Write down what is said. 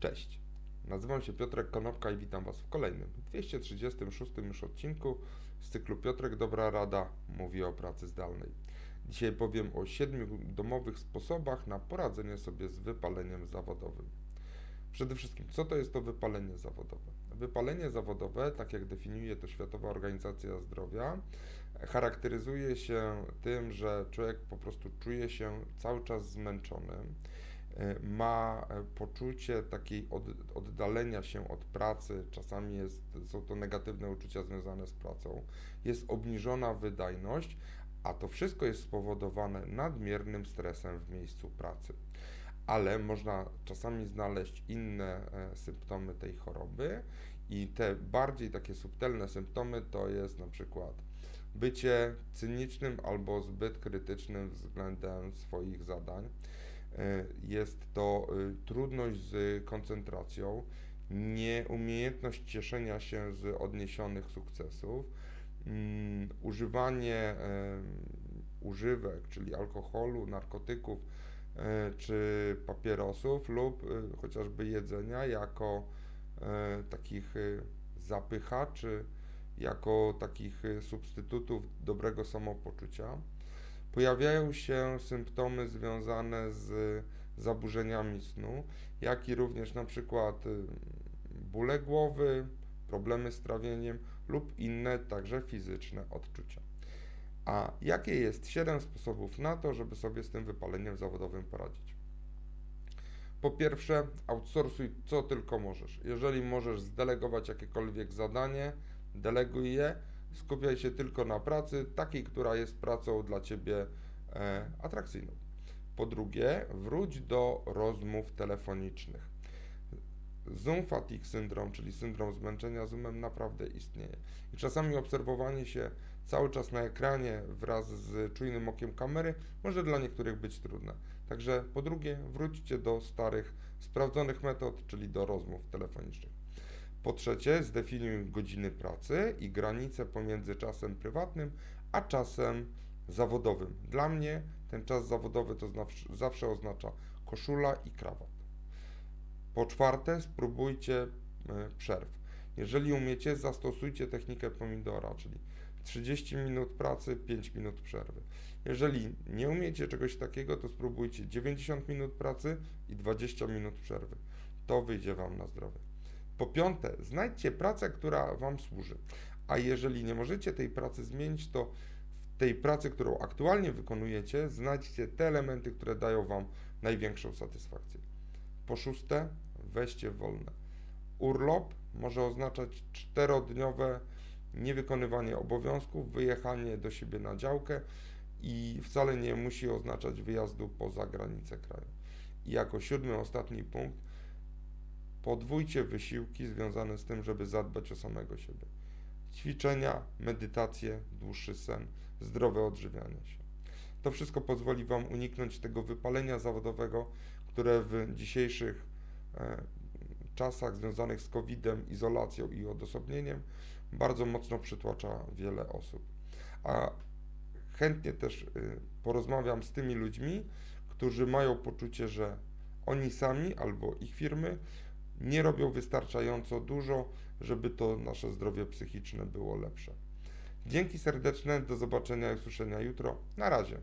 Cześć, nazywam się Piotrek Konopka i witam Was w kolejnym 236 już odcinku z cyklu Piotrek Dobra Rada mówi o pracy zdalnej. Dzisiaj powiem o siedmiu domowych sposobach na poradzenie sobie z wypaleniem zawodowym. Przede wszystkim, co to jest to wypalenie zawodowe? Wypalenie zawodowe, tak jak definiuje to Światowa Organizacja Zdrowia, charakteryzuje się tym, że człowiek po prostu czuje się cały czas zmęczony ma e, poczucie takiej od, oddalenia się od pracy, czasami jest, są to negatywne uczucia związane z pracą, jest obniżona wydajność, a to wszystko jest spowodowane nadmiernym stresem w miejscu pracy. Ale można czasami znaleźć inne e, symptomy tej choroby i te bardziej takie subtelne symptomy to jest na przykład bycie cynicznym albo zbyt krytycznym względem swoich zadań jest to e, trudność z koncentracją, nieumiejętność cieszenia się z odniesionych sukcesów, mm, używanie e, używek, czyli alkoholu, narkotyków czy papierosów lub chociażby jedzenia jako takich zapychaczy, jako takich substytutów dobrego samopoczucia. Pojawiają się symptomy związane z zaburzeniami snu, jak i również na przykład y, bóle głowy, problemy z trawieniem lub inne także fizyczne odczucia. A jakie jest 7 sposobów na to, żeby sobie z tym wypaleniem zawodowym poradzić? Po pierwsze, outsourcuj co tylko możesz. Jeżeli możesz zdelegować jakiekolwiek zadanie, deleguj je skupiaj się tylko na pracy, takiej, która jest pracą dla Ciebie e, atrakcyjną. Po drugie, wróć do rozmów telefonicznych. Zoom fatigue syndrom, czyli syndrom zmęczenia Zoomem, naprawdę istnieje. I czasami obserwowanie się cały czas na ekranie wraz z czujnym okiem kamery może dla niektórych być trudne. Także po drugie, wróćcie do starych, sprawdzonych metod, czyli do rozmów telefonicznych. Po trzecie, zdefiniuj godziny pracy i granice pomiędzy czasem prywatnym a czasem zawodowym. Dla mnie ten czas zawodowy to zawsze oznacza koszula i krawat. Po czwarte, spróbujcie e, przerw. Jeżeli umiecie, zastosujcie technikę pomidora, czyli 30 minut pracy, 5 minut przerwy. Jeżeli nie umiecie czegoś takiego, to spróbujcie 90 minut pracy i 20 minut przerwy. To wyjdzie Wam na zdrowie. Po piąte, znajdźcie pracę, która Wam służy. A jeżeli nie możecie tej pracy zmienić, to w tej pracy, którą aktualnie wykonujecie, znajdźcie te elementy, które dają Wam największą satysfakcję. Po szóste, weźcie wolne. Urlop może oznaczać czterodniowe niewykonywanie obowiązków, wyjechanie do siebie na działkę i wcale nie musi oznaczać wyjazdu poza granice kraju. I jako siódmy, ostatni punkt, Podwójcie wysiłki związane z tym, żeby zadbać o samego siebie. Ćwiczenia, medytacje, dłuższy sen, zdrowe odżywianie się. To wszystko pozwoli Wam uniknąć tego wypalenia zawodowego, które w dzisiejszych e, czasach związanych z COVID-em, izolacją i odosobnieniem bardzo mocno przytłacza wiele osób. A chętnie też y, porozmawiam z tymi ludźmi, którzy mają poczucie, że oni sami albo ich firmy nie robią wystarczająco dużo, żeby to nasze zdrowie psychiczne było lepsze. Dzięki serdeczne, do zobaczenia i usłyszenia jutro. Na razie.